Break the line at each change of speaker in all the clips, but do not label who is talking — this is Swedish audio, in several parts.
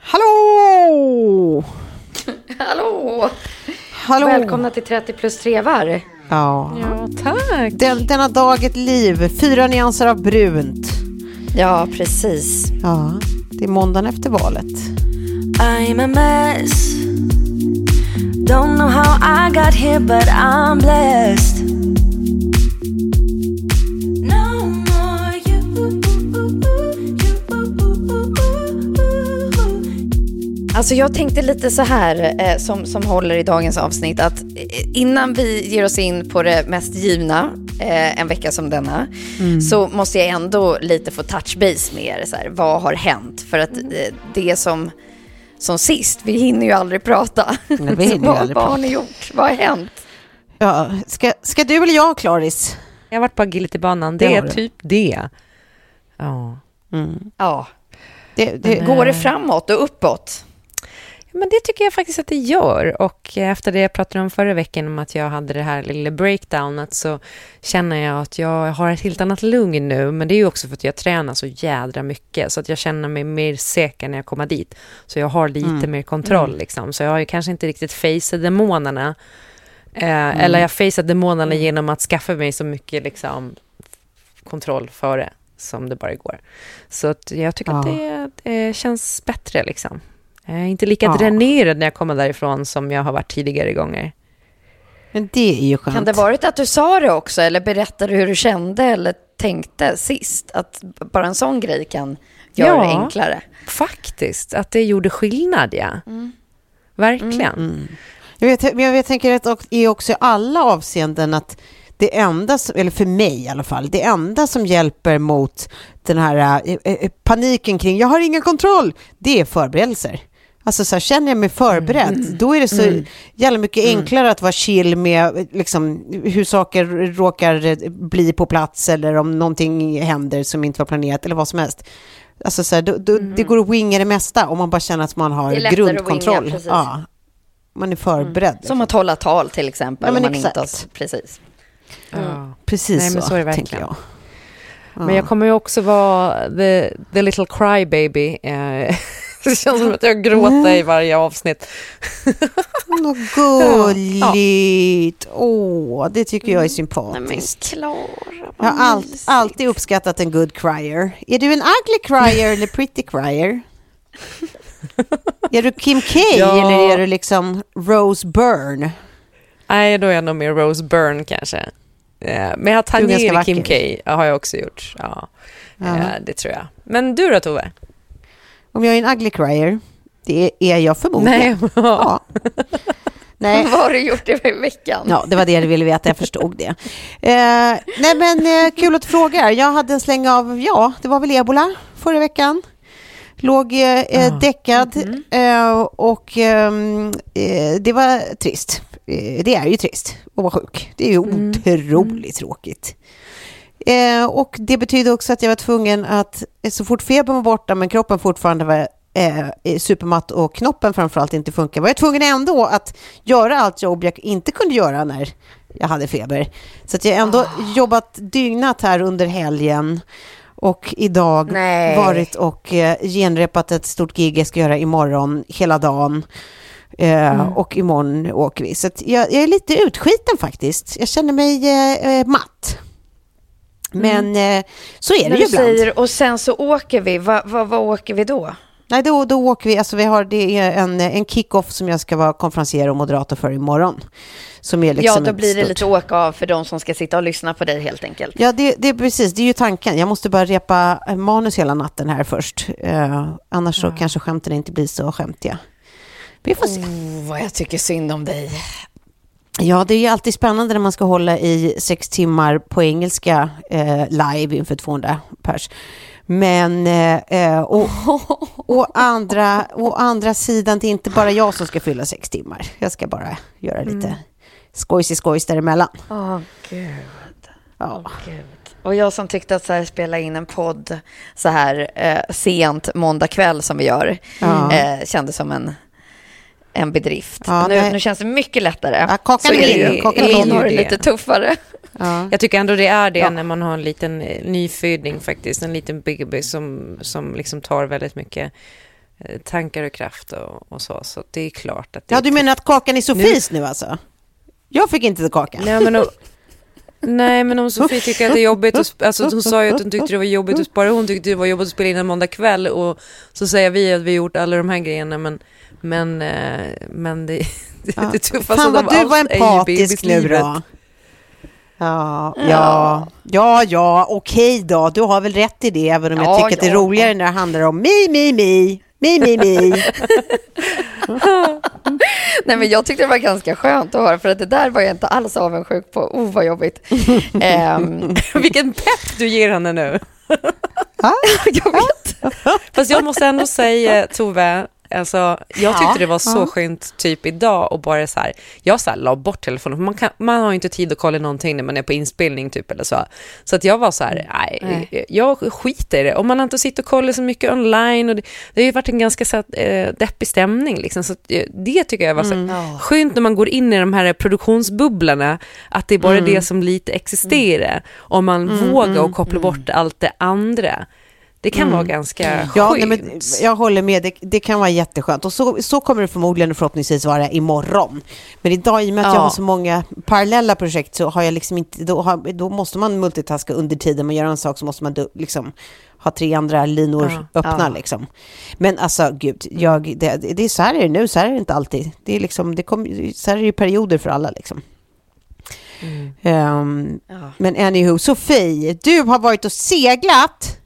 Hallå!
Hallå!
Hallå!
Välkomna till 30 plus trevar.
Ja.
Ja, tack.
Den, denna dag ett liv, fyra nyanser av brunt.
Ja, precis.
Ja, det är måndagen efter valet.
I'm a mess. Don't know how I got here, but I'm blessed.
Alltså jag tänkte lite så här eh, som, som håller i dagens avsnitt att eh, innan vi ger oss in på det mest givna eh, en vecka som denna så måste jag ändå lite få touch base med er. Så här, vad har hänt? För att eh, det som, som sist, vi hinner ju aldrig prata.
Nej, vi hinner ju
vad,
aldrig
vad har
prata.
ni gjort? Vad har hänt?
Ja, ska, ska du eller jag, Klaris?
Jag har varit på agilitybanan.
Det
Det är typ det. Ja.
Mm.
Ja,
Det, det,
går det framåt och uppåt?
Men det tycker jag faktiskt att det gör. Och efter det jag pratade om förra veckan om att jag hade det här lilla breakdownet så känner jag att jag har ett helt annat lugn nu. Men det är ju också för att jag tränar så jädra mycket så att jag känner mig mer säker när jag kommer dit. Så jag har lite mer kontroll liksom. Så jag har ju kanske inte riktigt faceat demonerna. Eh, Eller jag faceat demonerna genom att skaffa mig så mycket liksom kontroll före som det bara går. Så att jag tycker att
Ja.
det, det känns bättre liksom. Jag är inte lika
Ja.
dränerad när jag kommer därifrån som jag har varit tidigare gånger.
men det är ju skönt.
Kan det varit att du sa det också eller berättade hur du kände eller tänkte sist? Att bara en sån grej kan göra
Ja.
det enklare.
Faktiskt, att det gjorde skillnad, ja. Verkligen.
Mm. Jag, vet, men jag vet, tänker att det är också i alla avseenden att det enda, som, eller för mig i alla fall, det enda som hjälper mot den här eh, paniken kring jag har ingen kontroll, det är förberedelser. Alltså så här, känner jag mig förberedd, då är det så jävla mycket enklare att vara chill med liksom, hur saker råkar eh, bli på plats eller om någonting händer som inte var planerat eller vad som helst. Alltså så här, då, då, Det går att winga det mesta om man bara känner att man har
Det är lättare att winga,
grundkontroll.
precis.
ja, man är förberedd. liksom.
Som att hålla tal till exempel.
Ja, men
om man inte
exakt.
har, precis.
Ja.
Precis
Nej, men
så,
så är det
tänker jag.
Men jag kommer ju också vara the, the little crybaby. Eh, det känns som att jag gråter i varje avsnitt.
Vad gulligt! Åh, det tycker jag är sympatiskt.
Klara,
Jag har allt, alltid uppskattat en good crier. Är du en ugly crier eller pretty crier? är du Kim K
Ja.
eller är du liksom Rose Byrne?
Nej, då är jag nog mer Rose Byrne kanske. Eh, men jag
ganska
ner Kim. K har jag också gjort. Ja,
Ja.
eh, det tror jag. Men du då, Tove?
Om jag är en ugly crier? Det är jag förmodligen.
Nej.
Ja. Nej.
Vad har du gjort i veckan?
Ja, det var det du ville veta, jag förstod det. Eh, nej men eh, kul att du frågar. Jag hade en släng av, ja, det var väl ebola förra veckan. Låg eh, eh, däckad eh, och ehm, eh, det var trist. eh, det är ju trist att vara sjuk. Det är ju otroligt tråkigt. Eh, och det betyder också att jag var tvungen att, eh, så fort febern var borta men kroppen fortfarande var eh, supermatt och knoppen framförallt inte funkar, var jag tvungen ändå att göra allt jobb jag inte kunde göra när jag hade feber. Så att jag ändå jobbat dygnat här under helgen och idag
Nej.
varit och eh, genrepat ett stort gig jag ska göra imorgon hela dagen. Eh, Och imorgon åker vi. Så jag, jag är lite utskiten faktiskt. Jag känner mig eh, eh, matt. Men eh, så är det
När
ju ibland.
säger och sen så åker vi, vad vad- vad åker vi då?
Nej, då, då åker vi. Alltså vi har, det är en, en kick-off som jag ska vara konferencier och moderator för imorgon. Som är liksom
ja, då blir det
stort-
lite åka av för de som ska sitta och lyssna på dig helt enkelt.
Ja, det, det är precis. Det är ju tanken. Jag måste bara repa eh, manus hela natten här först. Eh, annars så kanske skämten inte blir så skämtiga. Vi får se.
Oh, vad jag tycker synd om dig.
Ja, det är ju alltid spännande när man ska hålla i sex timmar på engelska eh, live inför 200 pers. Men eh, eh, å, å, andra, å andra sidan, det är inte bara jag som ska fylla sex timmar. Jag ska bara göra lite skojs i skojs däremellan.
Åh, gud.
Ja.
Gud. Och jag som tyckte att så här, spela in en podd så här eh, sent måndag kväll som vi gör,
Ja.
eh, kändes som en, en bedrift.
Ja,
nu, nu känns det mycket lättare.
Ja, kakan
så
är
det,
kakan är
det lite tuffare.
Ja.
Jag tycker ändå det är det
Ja.
när man har en liten eh, nyföding faktiskt. En liten baby som, som liksom tar väldigt mycket eh, tankar och kraft och, och så. Så det är klart att det
ja, du menar att kakan är Sofies nu alltså? Jag fick inte kakan.
Nej men, och, nej, men om Sofie tycker att det är jobbigt, att, sp- alltså, hon sa ju att hon tyckte det var jobbigt att spara, hon tyckte det var jobbigt att spela in en måndag kväll och så säger vi att vi har gjort alla de här grejerna men, men, eh, men det, det,
Ja.
det tuffaste
Fan vad du var
är ju
empatisk nu då. Ja, ja, ja, ja, okej då. Du har väl rätt i det, även om jag
Ja,
tycker att det är
ja.
roligare när det handlar om mi, mi, mi, mi, mi, mi.
Nej, men jag tyckte det var ganska skönt att höra, för att det där var jag inte alls avundsjuk på. Oh, vad jobbigt. Ehm,
Vilken pepp du ger henne nu.
jag vet.
Fast jag måste ändå säga, Tove, alltså, jag tyckte det var så skönt typ idag och bara så här, jag så här la bort telefonen, för man, kan, man har ju inte tid att kolla någonting när man är på inspelning typ eller så. Så att jag var så här, nej, jag skiter i det. Och man har inte suttit och kollat så mycket online och det, det har ju varit en ganska så här, eh, deppig stämning liksom. Så att, eh, det tycker jag var så här, skönt när man går in i de här produktionsbubblorna, att det är bara det som lite existerar. Om man vågar och koppla bort allt det andra. Det kan vara ganska
Ja,
skönt.
nej, men jag håller med, det, det kan vara jätteskönt. Och så, så kommer det förmodligen förhoppningsvis vara imorgon. Men idag, i och med att jag
Ja.
har så många parallella projekt, så har jag liksom inte, då, har, då måste man multitaska under tiden man gör en sak, så måste man liksom ha tre andra linor
Ja.
öppna.
Ja.
Liksom. Men alltså, gud, jag, det, det är så här är det nu, så här är det inte alltid. Det är liksom, det kom, så här är det perioder för alla. Liksom. Ehm,
Ja.
Men anywho, Sofie, du har varit och seglat.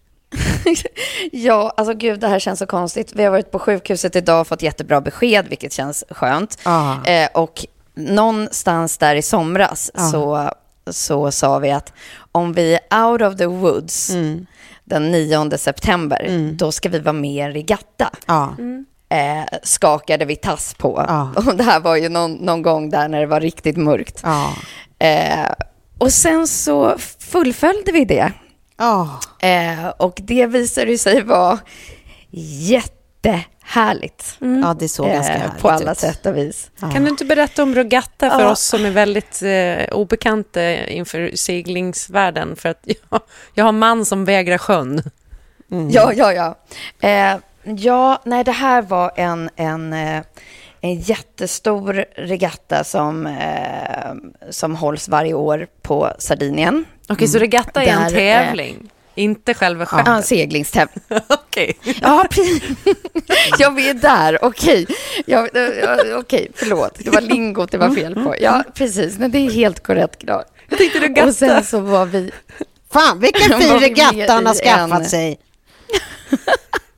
Ja, alltså gud, det här känns så konstigt. Vi har varit på sjukhuset idag och fått jättebra besked, vilket känns skönt.
Ah.
Eh, och någonstans där i somras
Ah.
så, så sa vi att om vi är out of the woods
Mm.
den 9 september, då ska vi vara med i en regatta.
Ja.
Eh, skakade vi tass på.
Ja.
Och det här var ju någon, någon gång där när det var riktigt mörkt.
Ja.
Eh, och sen så fullföljde vi det.
Ja.
Eh, och det visade sig vara jättehärligt.
ja, det såg ganska
Eh,
härligt
på alla
ut.
sätt och vis.
Kan du inte berätta om Regatta för
Ja.
oss som är väldigt eh, obekanta inför seglingsvärlden? För att jag, jag har man som vägrar sjön.
Ja, ja, ja. Eh, ja, nej, det här var en, en, eh, en jättestor regatta som, eh, som hålls varje år på Sardinien.
Okej, så regatta är en
eh,
tävling, inte själva
Ja, en
skeppet?
seglingstävling.
Okej.
Ja, precis. Ja, vi är där. Okej. Ja, eh, okej, förlåt. Det var lingot det var fel på. Ja, precis. Men det är helt korrekt. Klar.
Jag tänkte regatta.
Och sen så var vi...
Fan, vilken fin regatta han har skaffat
en-
sig.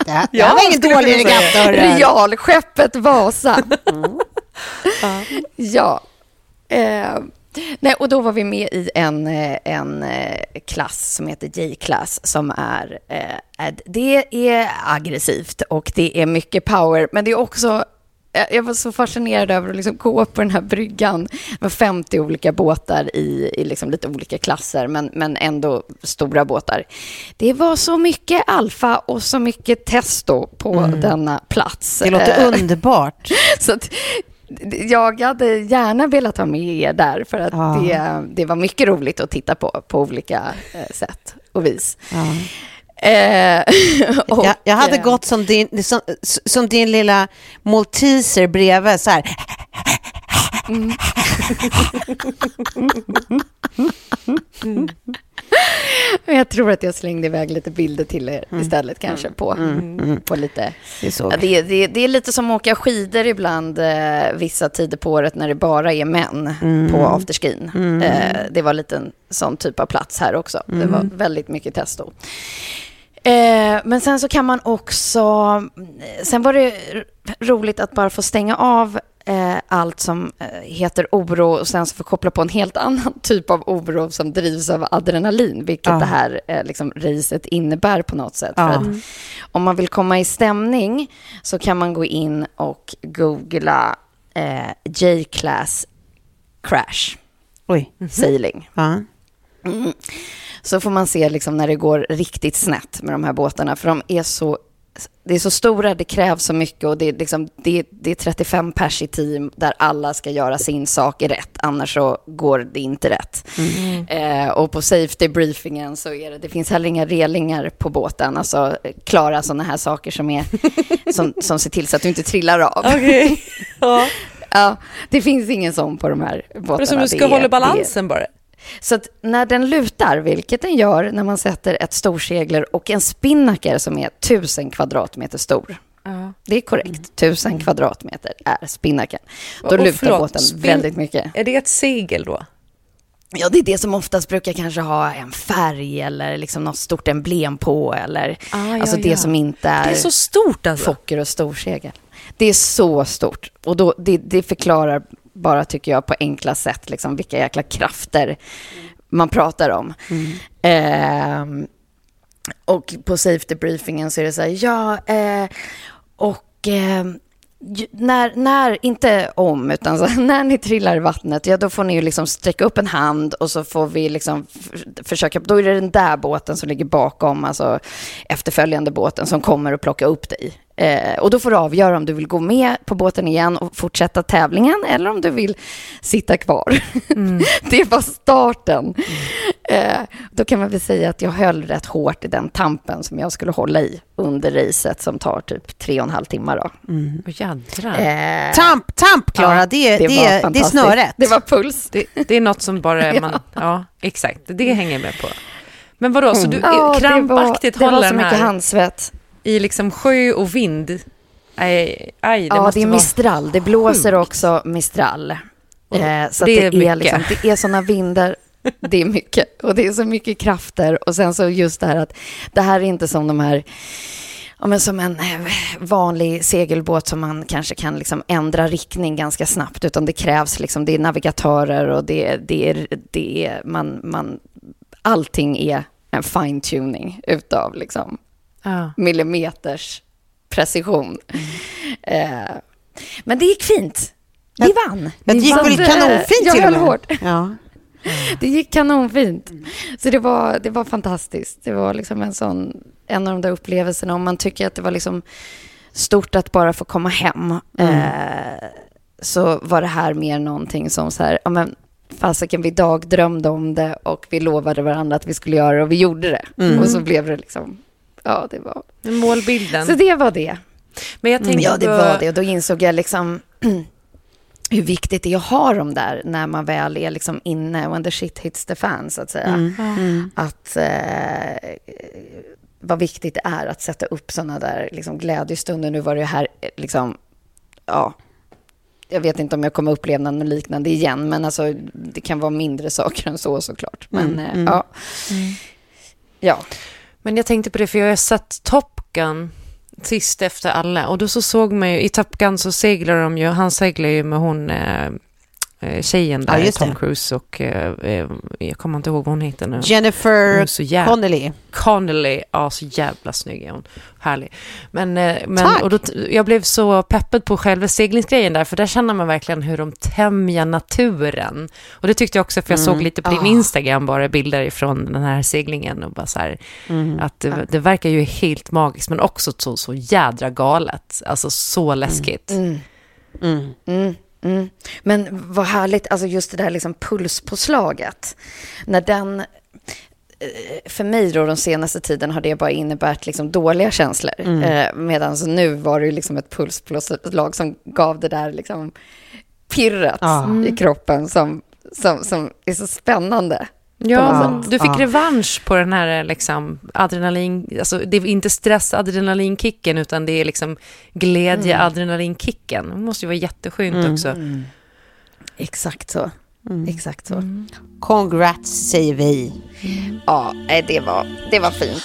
Det här, det
Ja,
var ingen dålig regatta.
Realskeppet Vasa. Ja. Eh, nej, och då var vi med i en, eh, en eh, klass som heter J-klass som är, eh, det är aggressivt och det är mycket power, men det är också jag- var så fascinerad över att liksom gå på den här bryggan. Det var 50 olika båtar i, i liksom lite olika klasser, men, men ändå stora båtar. Det var så mycket alfa och så mycket testo på denna plats.
Det låter underbart.
så att, jag hade gärna velat ha med er där, för att
Ja.
det, det var mycket roligt att titta på, på olika eh, sätt och vis.
Ja.
Eh, och,
jag, jag hade
eh,
gått som din, som, som din lilla malteser bredvid så här.
Men Jag tror att jag slängde iväg lite bilder till er
Mm.
istället kanske på, på lite...
Det.
Ja, det, det, det är lite som att åka skidor ibland eh, vissa tider på året när det bara är män
Mm.
på afterskin. Eh, det var lite en sån typ av plats här också. Det
Mm.
var väldigt mycket testo. Eh, men sen så kan man också... Sen var det roligt att bara få stänga av eh, allt som eh, heter oro och sen så få koppla på en helt annan typ av oro som drivs av adrenalin, vilket
Ja.
det här eh, liksom, racet innebär på något sätt.
Ja.
För att om man vill komma i stämning så kan man gå in och googla eh, J-class crash
Oj.
sailing.
Ja.
Mm. Så får man se liksom när det går riktigt snett med de här båtarna, för de är så det är så stora, det krävs så mycket och det är, liksom, det, det är 35 pers i team där alla ska göra sin sak rätt, annars så går det inte rätt. Eh, och på safety briefingen så är det, det finns heller inga relingar på båten, alltså klara sådana här saker som, är, som, som ser till så att du inte trillar av.
Okej. ja.
Ja, det finns ingen sån på de här båtarna.
Det är som du ska
är-
hålla
är-
balansen bara.
Så när den lutar, vilket den gör när man sätter ett storsegler och en spinnaker som är tusen kvadratmeter stor.
Ja.
Det är korrekt, tusen kvadratmeter är spinnaken. Då
Och
lutar
förlåt,
båten
spin-
väldigt mycket.
Är det ett segel då?
Ja, det är det som oftast brukar kanske ha en färg eller liksom något stort emblem på eller
Ah, ja,
alltså det
ja.
som inte är,
Det är så stort alltså.
Fokker och storsegel. Det är så stort och då, det, det förklarar bara, tycker jag, på enkla sätt liksom, vilka jäkla krafter man pratar om. Ehm, och på safety briefingen så är det så här, ja, eh, och eh, när, när, inte om, utan så, när ni trillar i vattnet, ja då får ni ju liksom sträcka upp en hand och så får vi liksom försöka, då är det den där båten som ligger bakom, alltså efterföljande båten som kommer att plocka upp dig. Eh, och då får du avgöra om du vill gå med på båten igen och fortsätta tävlingen eller om du vill sitta kvar. det var starten. Eh, då kan man väl säga att jag höll rätt hårt i den tampen som jag skulle hålla i under racet som tar typ tre och en halv timme. Då.
Åh, jädrar.
Eh,
Tamp, tamp Klara,
ja,
det, det,
var
det, är snöret.
Det var puls.
Det, det är något som bara man... Ja, exakt. Det hänger jag med på. Men vadå, så du
Ja,
krampaktigt
det var, det
håller
var så
den
mycket
här
handsvett.
I liksom sjö och vind? Aj, aj det
ja,
måste
det är mistral. Det blåser
sjukt.
också mistral. Eh, så
det
att det,
är
är liksom, det är sådana vindar. Det är mycket. Och det är så mycket krafter. Och sen så just det här att det här är inte som de här Ja, men som en eh, vanlig segelbåt som man kanske kan liksom ändra riktning ganska snabbt, utan det krävs liksom, det är navigatörer och det, det är, det är man, man, allting är en fine-tuning utav liksom
Ja.
millimeters precision. Eh, men det gick fint. Vi vann.
Det
Vi
gick
vann.
väl kanonfint
Jag
till och med?
hårt.
Ja.
Det gick kanonfint. Så det var, det var fantastiskt. Det var liksom en sån, en av de där upplevelserna. Om man tycker att det var liksom stort att bara få komma hem, eh, så var det här mer någonting som så här, ja men fasiken, vi dagdrömde om det och vi lovade varandra att vi skulle göra det och vi gjorde det. Och så blev det liksom, ja det var,
Målbilden.
så det var det.
Men jag tänkte
Ja, det var det. Och då insåg jag liksom hur viktigt det är att ha dem där när man väl är liksom inne, when the shit hits the fan, så att säga.
Mm.
Att eh, vad viktigt det är att sätta upp sådana där liksom, glädjestunder. Nu var det här, eh, liksom, ja, jag vet inte om jag kommer uppleva något liknande igen, men alltså, det kan vara mindre saker än så såklart. Men eh, ja. Ja.
Men jag tänkte på det, för jag har sett Top Gun sist efter alla. Och då så såg man ju, i Top Gun så seglar de ju, han seglar ju med hon, eh, tjejen
Ja,
där,
just
Tom. Cruise och, eh, eh, jag kommer inte ihåg vad hon heter nu.
Jennifer
jävla-
Connelly.
Connelly, ja så jävla snygg är hon. Härlig. Men, eh, men
Tack.
och då, jag blev så peppad på själva seglingsgrejen där, för där känner man verkligen hur de tämjer naturen. Och det tyckte jag också, för jag såg lite på din
Ah.
Instagram bara bilder ifrån den här seglingen och bara så här, att det, det verkar ju helt magiskt, men också så, så jädra galet. Alltså så läskigt.
Mm. Mm, mm. Men vad härligt, alltså just det där liksom pulspåslaget. När den, eh, för mig då de senaste tiden har det bara innebärt liksom dåliga känslor. Eh, Medan nu var det liksom ett pulspåslag som gav det där liksom pirret
Ja.
i kroppen som, som, som är så spännande.
Ja, men du fick
Ja.
revansch på den här liksom, adrenalin... Alltså, det är inte stress-adrenalinkicken, utan det är liksom glädje-adrenalinkicken. Det måste ju vara jätteskönt också.
Exakt så. Exakt så.
Congrats säger vi.
Ja, det var, det var fint.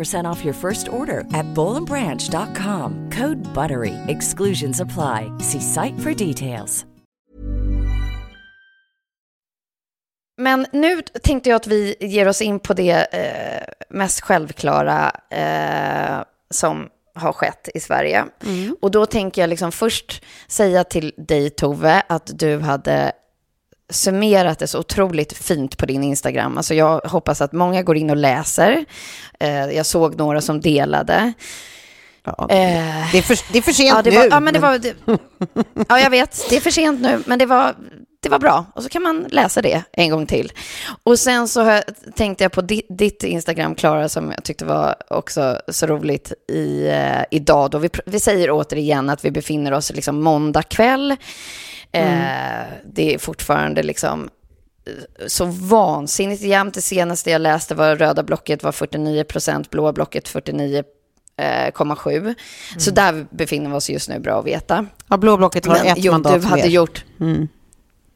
off your first order at bowlandbranch.com. Code BUTTERY. Exclusions apply. See site for details.
Men nu tänkte jag att vi ger oss in på det eh, mest självklara eh, som har skett i Sverige. Och då tänker jag liksom först säga till dig Tove att du hade summerat det så otroligt fint på din Instagram. Alltså jag hoppas att många går in och läser. Eh, jag såg några som delade.
Ja.
Eh,
Det, är för, det är för sent
ja, det
nu.
var, ja, men det var, det, ja, jag vet, det är för sent nu, men det var, det var bra. Och så kan man läsa det en gång till. Och sen så tänkte jag på ditt, Instagram, Klara, som jag tyckte var också så roligt i, eh, idag. Då vi, vi säger återigen att vi befinner oss liksom måndag kväll. Eh, det är fortfarande liksom eh, så vansinnigt jämnt. Det senaste jag läste var röda blocket var 49 procent, blåa blocket 49 49,7. Så där befinner vi oss just nu, bra att veta.
Ja, blåblocket har
Men
ett
jo,
mandat
du hade
mer.
gjort...
Mm.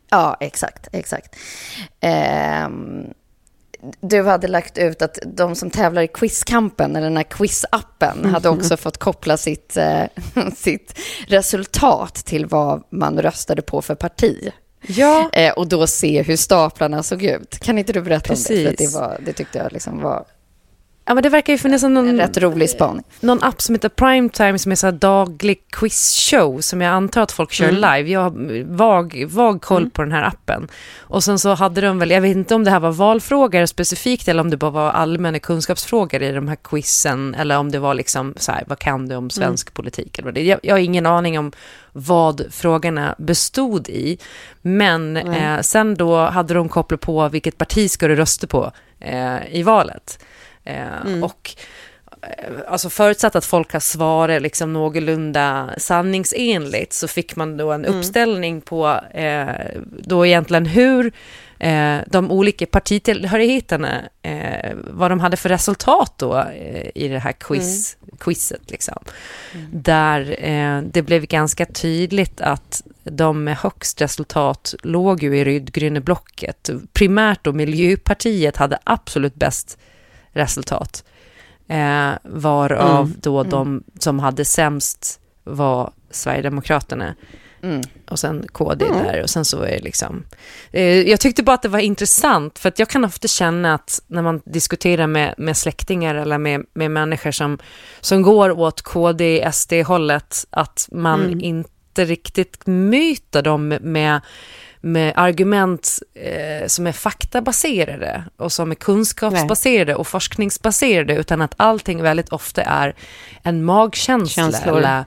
Ja, exakt, exakt. Ehm, du hade lagt ut att de som tävlar i quizkampen, eller den här quizappen, hade också fått koppla sitt, eh, sitt resultat till vad man röstade på för parti.
Ja,
Eh, och då se hur staplarna såg ut. Kan inte du berätta om det? För
Precis.
det, var, det tyckte jag liksom var
ja men det verkar ju finnas
en
någon,
rätt rolig spaning.
någon app som heter Primetime som är så daglig quizshow som jag antar att folk kör live. Jag har vag, vag koll på den här appen. Och sen så hade de väl, jag vet inte om det här var valfrågor specifikt eller om det bara var allmänna kunskapsfrågor i de här quizen eller om det var liksom så här, vad kan du om svensk politik? Eller vad det, jag, jag har ingen aning om vad frågorna bestod i. Men eh, sen då hade de kopplat på vilket parti ska du rösta på eh, i valet. Eh, Och alltså förutsatt att folk har svarat liksom någorlunda sanningsenligt så fick man då en uppställning på eh, då egentligen hur eh, de olika partitillhörigheterna, eh, vad de hade för resultat då eh, i det här quiz, quizet. Liksom. Där eh, det blev ganska tydligt att de med högst resultat låg ju i rödgröna blocket. Primärt då Miljöpartiet hade absolut bäst resultat. Eh, varav då de som hade sämst var Sverigedemokraterna. Och sen KD där och sen så är det liksom... Eh, jag tyckte bara att det var intressant för att jag kan ofta känna att när man diskuterar med, med släktingar eller med, med människor som, som går åt KD, SD-hållet att man inte riktigt möter dem med, med argument eh, som är faktabaserade och som är kunskapsbaserade och forskningsbaserade utan att allting väldigt ofta är en magkänsla.
Känslor.
Eller,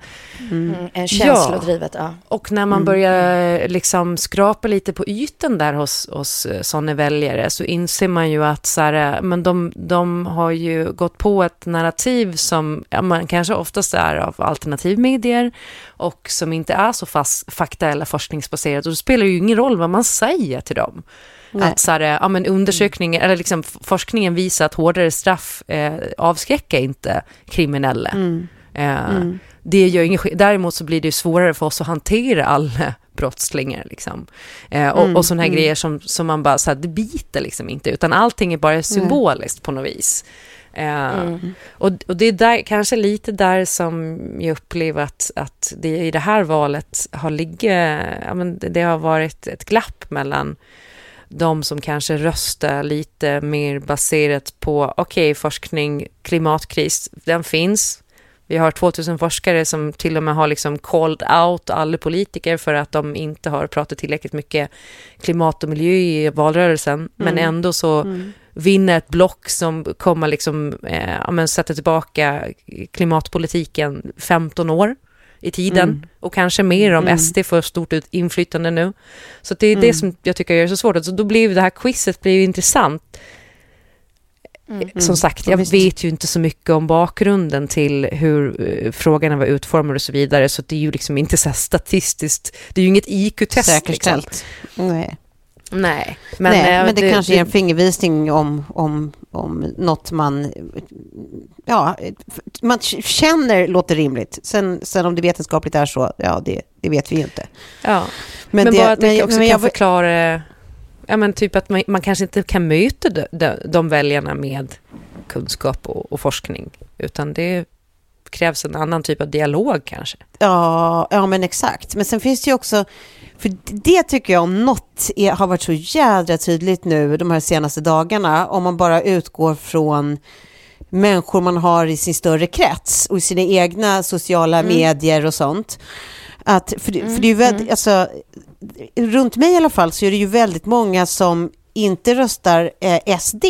Mm, en känslodrivet, ja.
och när man börjar liksom skrapa lite på ytan där hos, hos sådana väljare så inser man ju att så här, men de, de har ju gått på ett narrativ som ja, man kanske oftast är av alternativmedier och som inte är så fast, fakta eller forskningsbaserat. Och det spelar ju ingen roll vad man säger till dem.
Nej.
Att så här, ja, men undersökningen, eller liksom forskningen visar att hårdare straff eh, avskräcker inte kriminella. Eh, Det gör ingen Däremot så blir det svårare för oss att hantera alla brottslingar. Liksom. Eh, och, och sådana här grejer som, som man bara, så här, det biter liksom inte, utan allting är bara symboliskt på något vis. Eh, och, och det är där, kanske lite där som jag upplever att, att det i det här valet har ligger, ja, men det, har varit ett glapp mellan de som kanske röstar lite mer baserat på, okej, forskning, klimatkris, den finns. Vi har 2000 forskare som till och med har liksom called out alla politiker för att de inte har pratat tillräckligt mycket klimat och miljö i valrörelsen. Men ändå så vinner ett block som kommer liksom, eh, ja, men sätta tillbaka klimatpolitiken 15 år i tiden och kanske mer om SD får stort ut inflytande nu. Så det är det som jag tycker gör det så svårt. Så då blir det här quizet blir intressant. Som sagt, jag vet ju inte så mycket om bakgrunden till hur eh, frågorna var utformade och så vidare, så det är ju liksom inte så statistiskt, det är ju inget IQ-test. Liksom.
Säkerställt. Nej.
Nej, men,
Nej,
eh,
men det, kanske är en fingervisning om, om, om något man, ja, man känner låter rimligt. Sen, sen om det vetenskapligt är så, ja, det, det vet vi ju inte.
Ja. Men,
Men,
bara att det
men-
också
men
kan
jag-
förklara, ja men typ att man, man kanske inte kan möta de, de, de väljarna med kunskap och, och forskning, utan det krävs en annan typ av dialog kanske.
Ja, ja, men exakt. Men sen finns det ju också, för det tycker jag om något är, har varit så jädra tydligt nu de här senaste dagarna, om man bara utgår från människor man har i sin större krets och i sina egna sociala medier och sånt. Att, för, det- för det är ju väldigt, alltså, runt mig i alla fall så är det ju väldigt många som inte röstar eh, SD,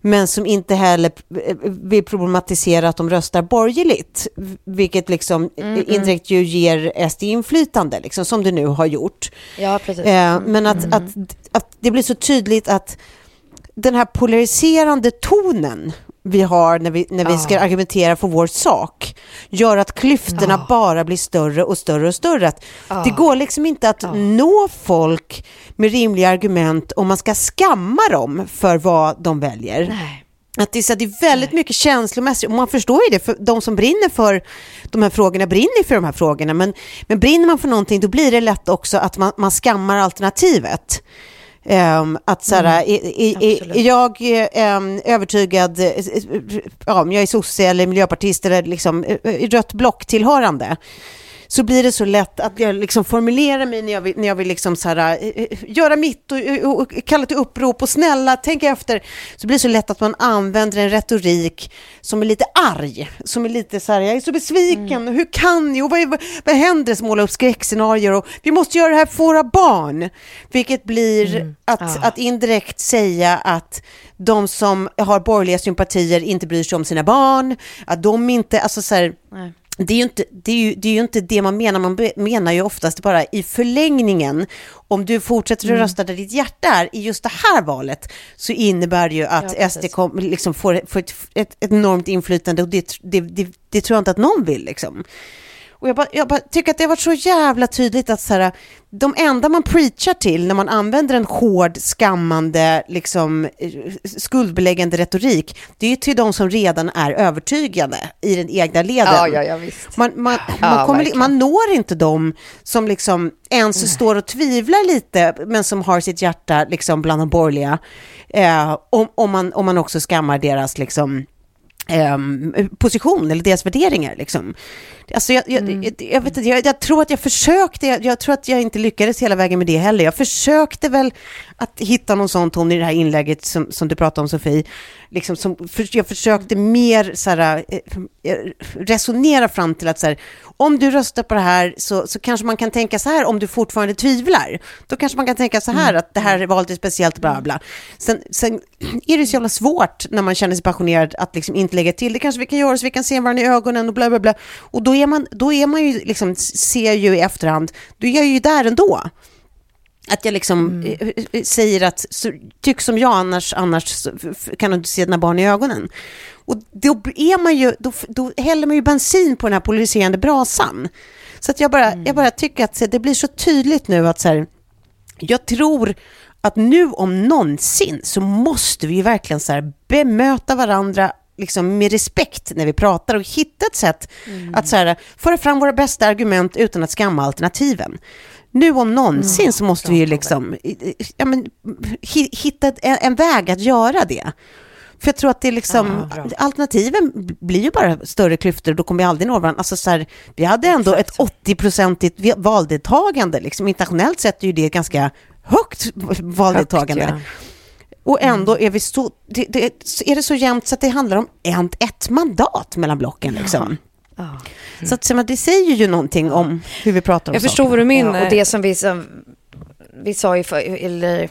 men som inte heller eh, vill problematisera att de röstar borgerligt, vilket liksom eh, indirekt ju ger SD inflytande, liksom, som det nu har gjort.
Ja, precis.
Eh, men att, att, att det blir så tydligt att den här polariserande tonen vi har när vi, när vi ska argumentera för vår sak gör att klyftorna bara blir större och större och större. Att Det går liksom inte att nå folk med rimliga argument om man ska skamma dem för vad de väljer.
Nej.
Att det, är så det är väldigt mycket känslomässigt, och man förstår ju det, för de som brinner för de här frågorna brinner för de här frågorna, men, men brinner man för någonting då blir det lätt också att man, man skammar alternativet. Ehm, att så här, är, är, är, är jag ehm, övertygad, eh, ja, om jag är sosse eller miljöpartist eller liksom eh, rött block tillhörande, så blir det så lätt att jag liksom formulerar mig när jag vill, när jag vill liksom så här, eh, eh, göra mitt och, och, och kalla till upprop och snälla, tänk efter. Så blir det så lätt att man använder en retorik som är lite arg, som är lite så här, jag är så besviken, hur kan ni och vad, vad, vad händer? Måla upp skräckscenarier och vi måste göra det här för våra barn. Vilket blir att, att indirekt säga att de som har borgerliga sympatier inte bryr sig om sina barn, att de inte, alltså så här,
Nej.
Det är, ju inte, det, är ju, det är ju inte det man menar, man menar ju oftast bara i förlängningen. Om du fortsätter att mm. rösta där ditt hjärta är i just det här valet så innebär det ju att ja, SD kom, liksom får, får ett, ett, ett enormt inflytande och det, det, det, det, tror jag inte att någon vill. Liksom. Och jag, bara, jag bara tycker att det har varit så jävla tydligt att så här, de enda man preachar till när man använder en hård, skammande, liksom, skuldbeläggande retorik, det är ju till de som redan är övertygade i den egna leden.
Ja, ja, ja.
Man, man, man, kommer, man når inte de som liksom ens Nej. står och tvivlar lite, men som har sitt hjärta liksom bland de borgerliga, eh, om, om, man, om man också skammar deras liksom, eh, position eller deras värderingar. Liksom. Alltså jag, jag, mm. jag, jag vet inte, jag, tror att jag försökte, jag, tror att jag inte lyckades hela vägen med det heller. Jag försökte väl att hitta någon sån ton i det här inlägget som, som du pratade om Sofie. Liksom som, för, jag försökte mer så här, eh, eh, resonera fram till att så här, om du röstar på det här så, så kanske man kan tänka så här om du fortfarande tvivlar. Då kanske man kan tänka så här mm. att det här valet är speciellt, bla bla. Sen, sen är det så jävla svårt när man känner sig passionerad att liksom inte lägga till. Det kanske vi kan göra så vi kan se varandra i ögonen och bla bla bla. Och då är man, då är man ju liksom, ser ju i efterhand, då är jag ju där ändå. Att jag liksom mm. Eh, eh, säger att tyck som jag, annars, annars kan du inte se dina barn i ögonen. Och då är man ju, då, då häller man ju bensin på den här polariserande brasan. Så att jag bara, mm. jag bara tycker att det blir så tydligt nu att så här, jag tror att nu om någonsin så måste vi verkligen så här bemöta varandra liksom med respekt när vi pratar och hitta ett sätt mm. att så här, föra fram våra bästa argument utan att skamma alternativen. Nu om någonsin mm, så måste vi ju liksom ja, men, hitta en, en väg att göra det. För jag tror att det är liksom, ja, alternativen blir ju bara större klyftor och då kommer vi aldrig nå varandra. Alltså så här, vi hade ändå Exakt. ett 80-procentigt valdeltagande, liksom internationellt sett är ju det ganska högt valdeltagande. Högt, ja. Och ändå är vi så, det, det, är det så jämnt så att det handlar om ett, ett mandat mellan blocken liksom. Ja. Mm. Så att, så det säger ju någonting om hur vi pratar om
Jag förstår vad du menar. Ja, och det som vi, som, vi sa ju, för, eller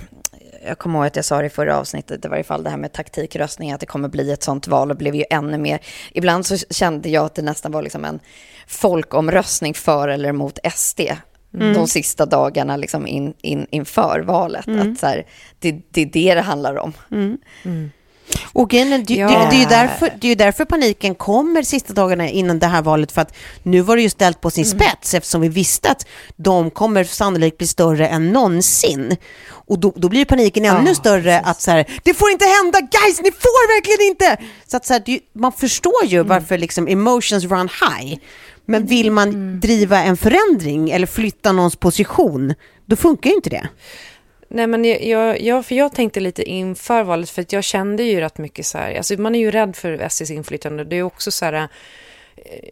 jag kommer ihåg att jag sa det i förra avsnittet, i varje fall det här med taktikröstning, att det kommer bli ett sånt val och blev ju ännu mer. Ibland så kände jag att det nästan var liksom en folkomröstning för eller emot SD. Mm. de sista dagarna liksom in, in, inför valet. Mm. Att så här, det, det är det det handlar om.
Mm. Och det, det, ja. det, är ju därför, det är därför paniken kommer sista dagarna innan det här valet, för att nu var det ju ställt på sin mm. spets, eftersom vi visste att de kommer sannolikt bli större än någonsin. Och då, då blir paniken ännu ja, större precis. att så här, det får inte hända, guys, ni får verkligen inte! Så att så här, det, man förstår ju mm. varför liksom emotions run high. Men vill man mm. driva en förändring eller flytta någons position, då funkar ju inte det.
Nej, men jag, jag, för jag tänkte lite inför valet, för att jag kände ju rätt mycket så här, alltså man är ju rädd för SDs inflytande. Det är också så här,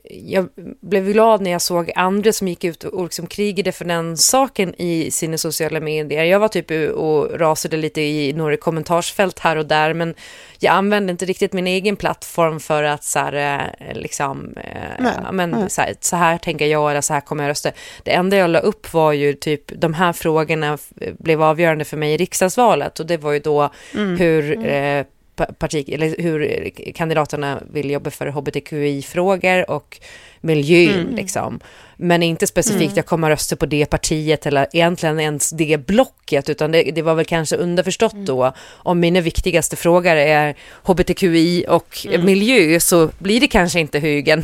jag blev glad när jag såg andra som gick ut och liksom krigade för den saken i sina sociala medier. Jag var typ och rasade lite i några kommentarsfält här och där, men jag använde inte riktigt min egen plattform för att så här, eh, liksom, eh, nej, men, nej. Så, här, så här tänker jag göra, så här kommer jag rösta. Det enda jag la upp var ju typ, de här frågorna blev avgörande för mig i riksdagsvalet och det var ju då mm. hur mm. Eh, parti, eller hur kandidaterna vill jobba för hbtqi-frågor och miljön. Mm. Liksom. Men inte specifikt, mm. jag kommer rösta på det partiet eller egentligen ens det blocket, utan det, det var väl kanske underförstått mm. då. Om mina viktigaste frågor är hbtqi och mm. miljö så blir det kanske inte högen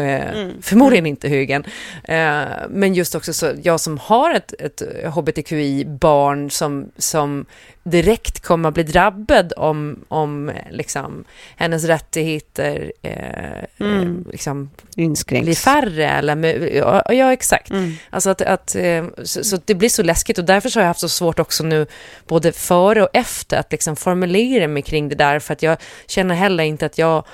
mm. Förmodligen inte Hyggen. Eh, men just också så, jag som har ett, ett hbtqi-barn som, som direkt kommer att bli drabbad om, om liksom, hennes rättigheter eh, mm. liksom, blir färre. Eller, ja, ja exakt. Mm. Alltså att, att, eh, så, så, det blir så läskigt och därför så har jag haft så svårt också nu, både före och efter, att liksom formulera mig kring det där, för att jag känner heller inte att jag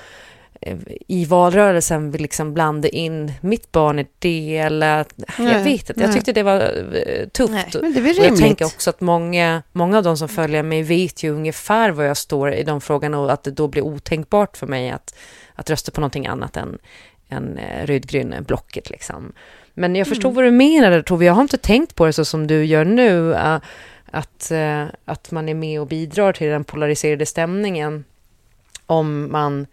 i valrörelsen vill liksom blanda in mitt barn i det eller nej, jag vet inte, jag tyckte det var eh, tufft. Nej,
men det är
jag tänker också att många, många av de som följer mig vet ju ungefär var jag står i de frågorna och att det då blir otänkbart för mig att, att rösta på någonting annat än, än eh, rödgröna blocket liksom. Men jag förstår mm. vad du menar Tove, jag har inte tänkt på det så som du gör nu, att, att man är med och bidrar till den polariserade stämningen om man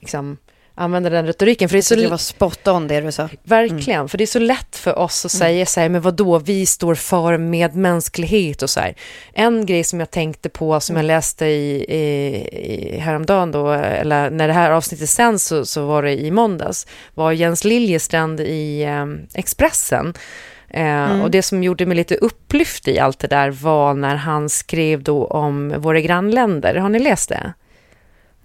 liksom, använda den retoriken. För det är
Så det var spot on det du sa.
Verkligen, för det är så lätt för oss att säga så här, men vad då vi står för medmänsklighet och så här. En grej som jag tänkte på, som jag läste i, i, i häromdagen då, eller när det här avsnittet sänds så, så var det i måndags, var Jens Liljestrand i eh, Expressen. Eh, Och det som gjorde mig lite upplyft i allt det där var när han skrev då om våra grannländer. Har ni läst det?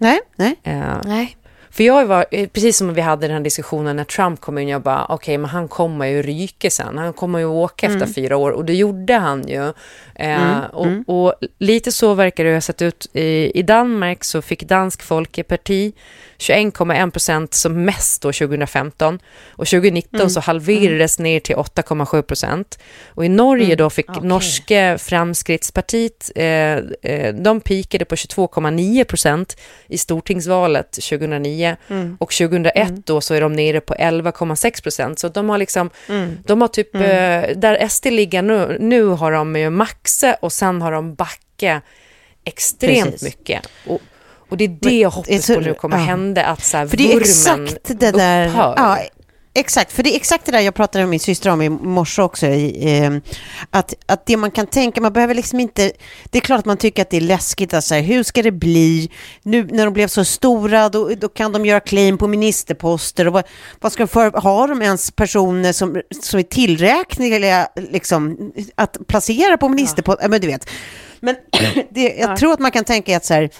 Nej, nej.
Eh,
Nej.
för jag var, eh, precis som vi hade den här diskussionen när Trump kom in, jag bara, okej, men han kommer ju ryka sen. Han kommer ju åka efter fyra år och det gjorde han ju. Eh, och, och lite så verkar det ha sett ut. I, I Danmark så fick Dansk Folkeparti 21,1 procent som mest då 2015 och 2019 så halverades ner till 8,7 procent. Och i Norge då fick norske Framskrittspartiet, eh, eh, de pikade på 22,9 procent i stortingsvalet 2009 och 2001 då så är de nere på 11,6 procent. Så de har liksom, de har typ, eh, där SD ligger nu, nu har de ju maxat och sen har de backat extremt
Precis.
mycket. Och, och det är det jag hoppas på nu kommer
ja.
hända, att så här,
För det är exakt det där...
upphör.
Ja, exakt, för det är exakt det där jag pratade med min syster om i morse också. I, eh, att, att det man kan tänka, man behöver liksom inte... Det är klart att man tycker att det är läskigt, att så här, hur ska det bli? Nu när de blev så stora, då, då kan de göra claim på ministerposter. Och vad, vad ska de för, har de ens personer som, som är tillräkneliga liksom, att placera på ministerposter? Ja. Men du vet. Men det, jag tror att man kan tänka att så här,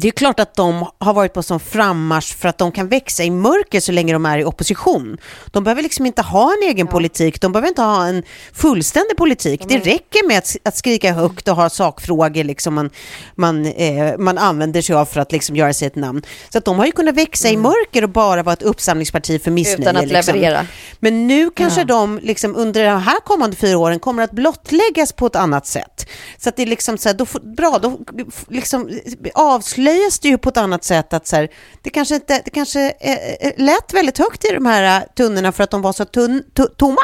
det är klart att de har varit på sån frammarsch för att de kan växa i mörker så länge de är i opposition. De behöver liksom inte ha en egen politik, de behöver inte ha en fullständig politik. Det räcker med att, att skrika högt och ha sakfrågor liksom man, man, eh, man använder sig av för att liksom göra sig ett namn. Så att de har ju kunnat växa i mörker och bara vara ett uppsamlingsparti för missnöje.
Utan att
liksom.
leverera.
Men nu kanske de liksom under de här kommande fyra åren kommer att blottläggas på ett annat sätt. Så att det är liksom så här, då bra, då liksom avslöjas det ju på ett annat sätt att så här, det kanske inte, det kanske eh, eh lät väldigt högt i de här eh, tunnorna för att de var så tunn, tomma.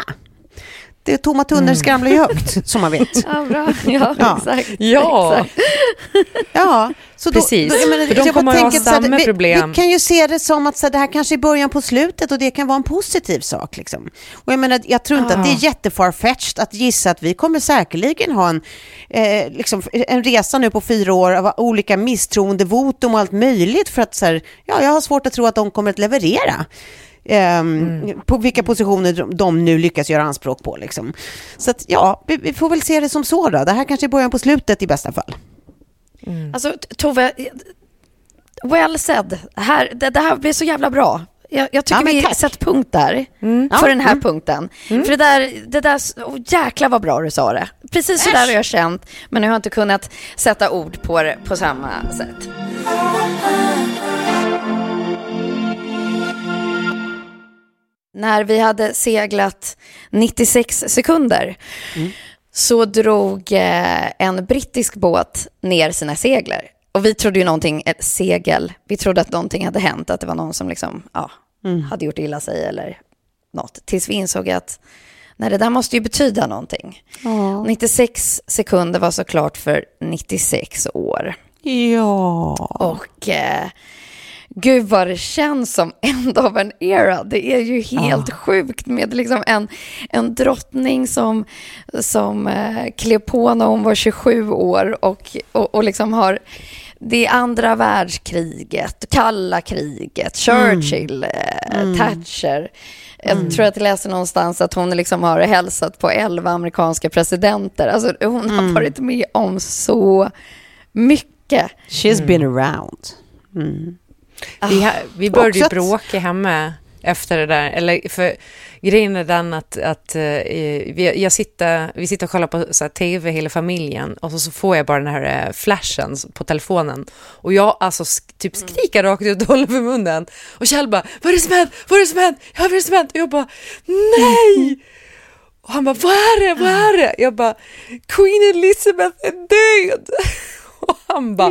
Det, tomma tunnor skramlar ju högt, som man vet.
Ja, bra. Ja,
Ja.
exakt.
Ja.
Exakt.
Ja, så
Precis,
jag menar,
för de
jag
kommer att ha
så här,
samma
vi,
problem.
Vi kan ju se det som att så här, det här kanske är början på slutet och det kan vara en positiv sak. Liksom. Och jag, menar, jag tror inte att det är jättefarfetched att gissa att vi kommer säkerligen ha en, eh, liksom, en resa nu på fyra år av olika misstroendevotum och allt möjligt för att så här, ja, jag har svårt att tro att de kommer att leverera. Ehm, På vilka positioner de- nu lyckas göra anspråk på. Liksom. Så att, ja, vi, vi får väl se det som så då. Det här kanske är början på slutet i bästa fall.
Alltså, T- Tove, well said. Här, det, det här blir så jävla bra. Jag, jag tycker
Ja, men
vi
tack.
sätter punkt där,
Ja,
för den här
mm.
punkten. För det där, det där oh, jäklar vad bra du sa det. Precis så där har jag känt, men jag har inte kunnat sätta ord på det på samma sätt. När vi hade seglat 96 sekunder så drog eh, en brittisk båt ner sina segler. Och vi trodde ju någonting, ett segel, vi trodde att någonting hade hänt, att det var någon som liksom, ja, hade gjort illa sig eller något. Tills vi insåg att nej, det där måste ju betyda någonting. 96 sekunder var såklart för 96 år.
Ja.
Och eh, gud vad det känns som end of an era. Det är ju helt sjukt med liksom en, en drottning som, som eh, klev på när hon var 27 år och, och, och liksom har det andra världskriget, kalla kriget, Churchill, eh, Thatcher. Jag tror att jag läste någonstans att hon liksom har hälsat på 11 amerikanska presidenter. Alltså hon har varit med om så mycket.
She's been around.
Vi, ha, vi började ju bråka hemma efter det där. Eller för grejen är den att, att eh, vi, jag sitter, vi sitter och kollar på så här, tv hela familjen och så, så får jag bara den här eh, flashen på telefonen. Och jag alltså sk- typ skriker rakt ut och håller för munnen. Och Kjell bara, vad är det som hänt? Vad är det som hänt? Ja, vad är det som hänt? Och jag bara, nej! Och han bara, vad är det? Vad är det? Jag bara, Queen Elizabeth är död! Och han bara,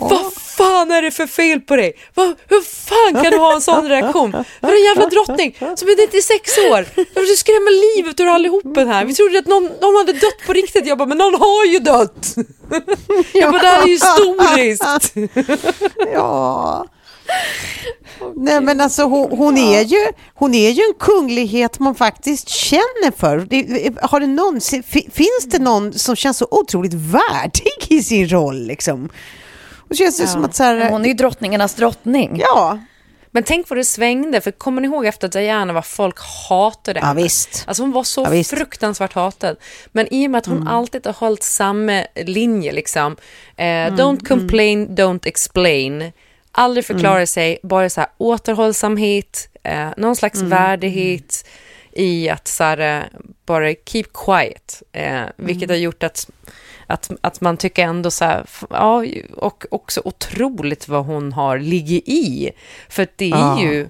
vad fan är det för fel på dig? Vad, hur fan kan du ha en sån reaktion? Vad är en jävla drottning som är 96 år? Du skrämmer livet ur allihopen här. Vi trodde att någon, någon hade dött på riktigt. Jag bara, men någon har ju dött! Jag bara, det här är ju historiskt!
Ja. Nej men alltså hon, hon, är ju, hon är ju en kunglighet man faktiskt känner för. Det, har det någonsin, finns det någon som känns så otroligt värdig i sin roll liksom? Och känns det ja. som att så här,
Hon är ju drottningarnas drottning.
Ja,
men tänk vad det svängde, för kommer ni ihåg efter Diana vad folk hatade
henne? Ja, visst.
Alltså hon var så ja, fruktansvärt hatad. Men i och med att hon mm. alltid har hållit samma linje, liksom. Eh, mm. Don't mm. complain, mm. don't explain. Aldrig förklara mm. sig, bara så här återhållsamhet, eh, någon slags mm. värdighet i att så här, eh, bara keep quiet. Eh, vilket har gjort att att, att man tycker ändå så här, ja, och också otroligt vad hon har ligger i. För det är ja. ju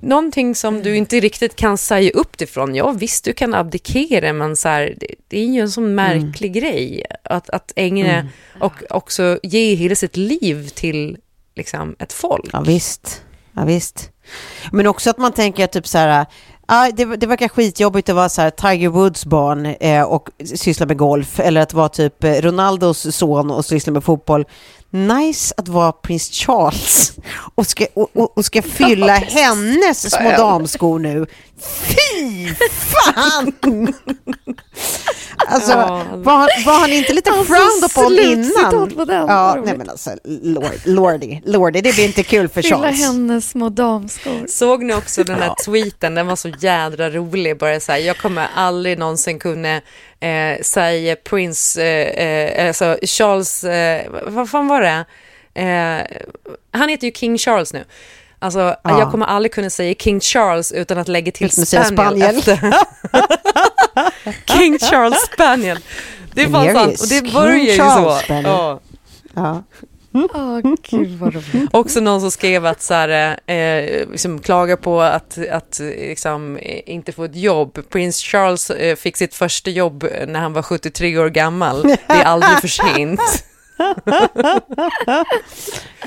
någonting som du inte riktigt kan säga upp ifrån. Ja, visst, du kan abdikera, men så här, det, det, är ju en sån märklig mm. grej att, att ägna mm. och också ge hela sitt liv till liksom, ett folk.
Ja, visst. Ja, visst. Men också att man tänker typ så här, Ja, det, det verkar skitjobbigt att vara så här, Tiger Woods barn eh, och syssla med golf eller att vara typ eh, Ronaldos son och syssla med fotboll. Nice att vara prins Charles och ska, och, och ska fylla hennes små damskor nu. Fy fan! Alltså, ja. var, var han inte lite alltså, frowned upon innan?
På den.
Ja, nej men alltså, lord, lordy, lordy, det blir inte kul för Charles.
Fylla hennes små damskor.
Såg ni också den här ja. tweeten? Den var så jädra rolig. Bara så här, jag kommer aldrig någonsin kunna eh, säga Prince, eh, eh, alltså Charles, eh, vad fan var det? Eh, han heter ju King Charles nu. Alltså, ja. jag kommer aldrig kunna säga King Charles utan att lägga till Spaniel, Spaniel. efter. King Charles Spaniel. Det är fan sant. Och det börjar ju så. Ja.
ja. Oh, Gud vad
Också någon som skrev att så här, eh, liksom, klagar på att, att liksom, inte få ett jobb. Prins Charles eh, fick sitt första jobb när han var 73 år gammal. Det är aldrig för sent.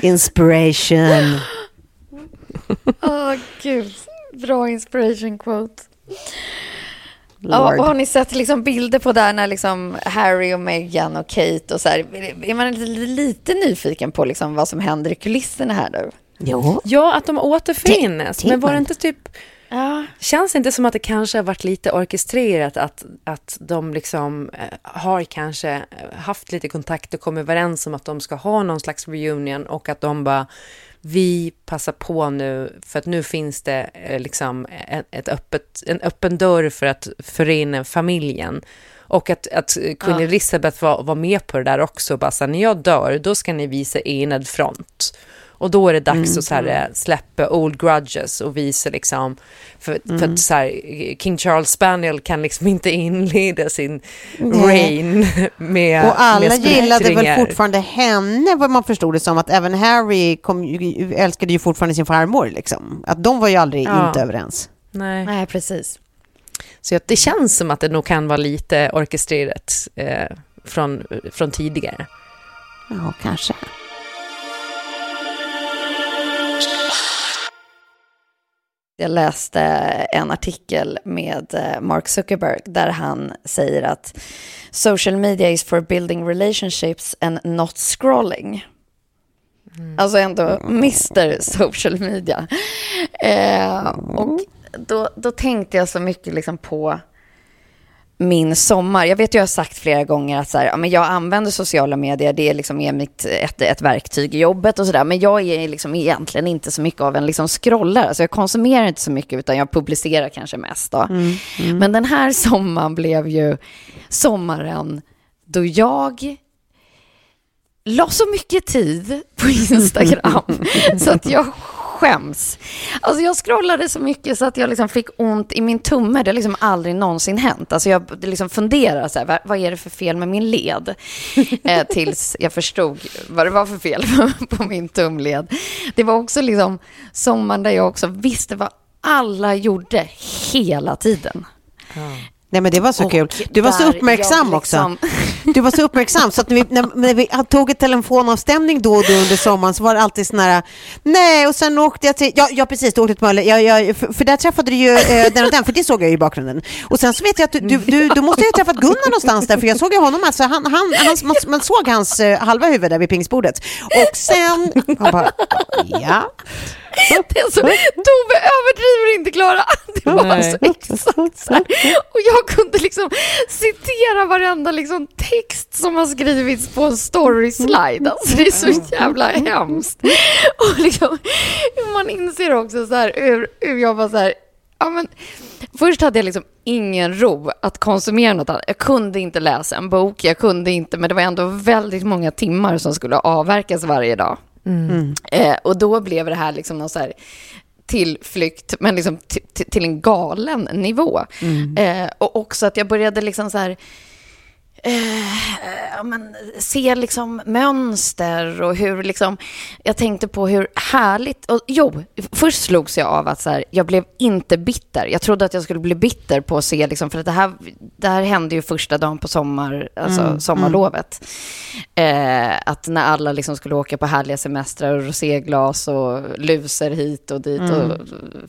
Inspiration.
Åh, oh, gud. Bra inspiration quote. Ja, har ni sett liksom bilder på där när liksom Harry och Meghan och Kate och så här, är man lite, lite nyfiken på liksom vad som händer i kulisserna här nu?
Jo. Ja, att de återfinns. Men var det inte typ... Ja. Känns det inte som att det kanske har varit lite orkestrerat att, att de liksom eh, har kanske haft lite kontakt och kommit överens om att de ska ha någon slags reunion och att de bara vi passar på nu för att nu finns det eh, liksom ett öppet, en öppen dörr för att förena familjen. Och att, att Queen. Elizabeth var, var med på det där också. Bara så när jag dör, då ska ni visa enad front. Och då är det dags mm. att så här, mm. släppa old grudges och visa liksom, för, mm. för att så här, King Charles Spaniel kan liksom inte inleda sin Nej. reign med
Och alla
med
gillade väl fortfarande henne, vad man förstod det som, att även Harry kom, älskade ju fortfarande sin farmor liksom. Att de var ju aldrig ja. inte överens.
Nej. Nej, precis.
Så det känns som att det nog kan vara lite orkestrerat eh, från, från tidigare.
Ja, kanske.
Jag läste en artikel med eh, Mark Zuckerberg där han säger att social media is for building relationships and not scrolling. Mm. Alltså ändå Mr social media. Eh, och då, då tänkte jag så mycket liksom på min sommar. Jag vet, jag har sagt flera gånger att så här, ja, men jag använder sociala medier, det är liksom är mitt, ett, ett verktyg i jobbet och sådär. Men jag är liksom egentligen inte så mycket av en liksom scrollare. Alltså jag konsumerar inte så mycket utan jag publicerar kanske mest. Då. Mm, mm. Men den här sommaren blev ju sommaren då jag la så mycket tid på Instagram så att jag skäms. Alltså jag scrollade så mycket så att jag liksom fick ont i min tumme. Det har liksom aldrig någonsin hänt. Alltså jag liksom funderar så här, vad, vad är det för fel med min led? Eh, tills jag förstod vad det var för fel på min tumled. Det var också liksom sommaren där jag också visste vad alla gjorde hela tiden.
Ja. Nej men det var så och kul. Du var så uppmärksam liksom, också. du var så uppmärksam så att när vi, när, när vi tog ett telefonavstämning då och då under sommaren så var det alltid sån här, nej och sen åkte jag till, ja, ja precis, du åkte till Mölle, ja, ja, för, för där träffade du ju eh, den och den, för det såg jag ju i bakgrunden. Och sen så vet jag att du, du, du, du måste ju ha träffat Gunnar någonstans där, för jag såg ju honom, alltså, han, han, hans, man, man såg hans eh, halva huvud där vid pingisbordet. Och sen, han bara, ja.
Det är så, Tove överdriver inte Klara. Det var
Nej.
så exakt så här. Och jag kunde liksom citera varenda liksom text som har skrivits på en story-slide. Alltså det är så jävla hemskt. Och liksom, man inser också så här hur, hur jag var så här, ja men Först hade jag liksom ingen ro att konsumera något annat. Jag kunde inte läsa en bok, jag kunde inte, men det var ändå väldigt många timmar som skulle avverkas varje dag. Eh, och då blev det här liksom någon så här tillflykt, men liksom till en galen nivå. Eh, och också att jag började liksom så här eh, men, se liksom mönster och hur liksom, jag tänkte på hur härligt, och jo, först slogs jag av att så här, jag blev inte bitter. Jag trodde att jag skulle bli bitter på att se, liksom, för att det här, det här hände ju första dagen på sommar, alltså sommarlovet. Eh, att när alla liksom skulle åka på härliga semestrar och roséglas och luser hit och dit och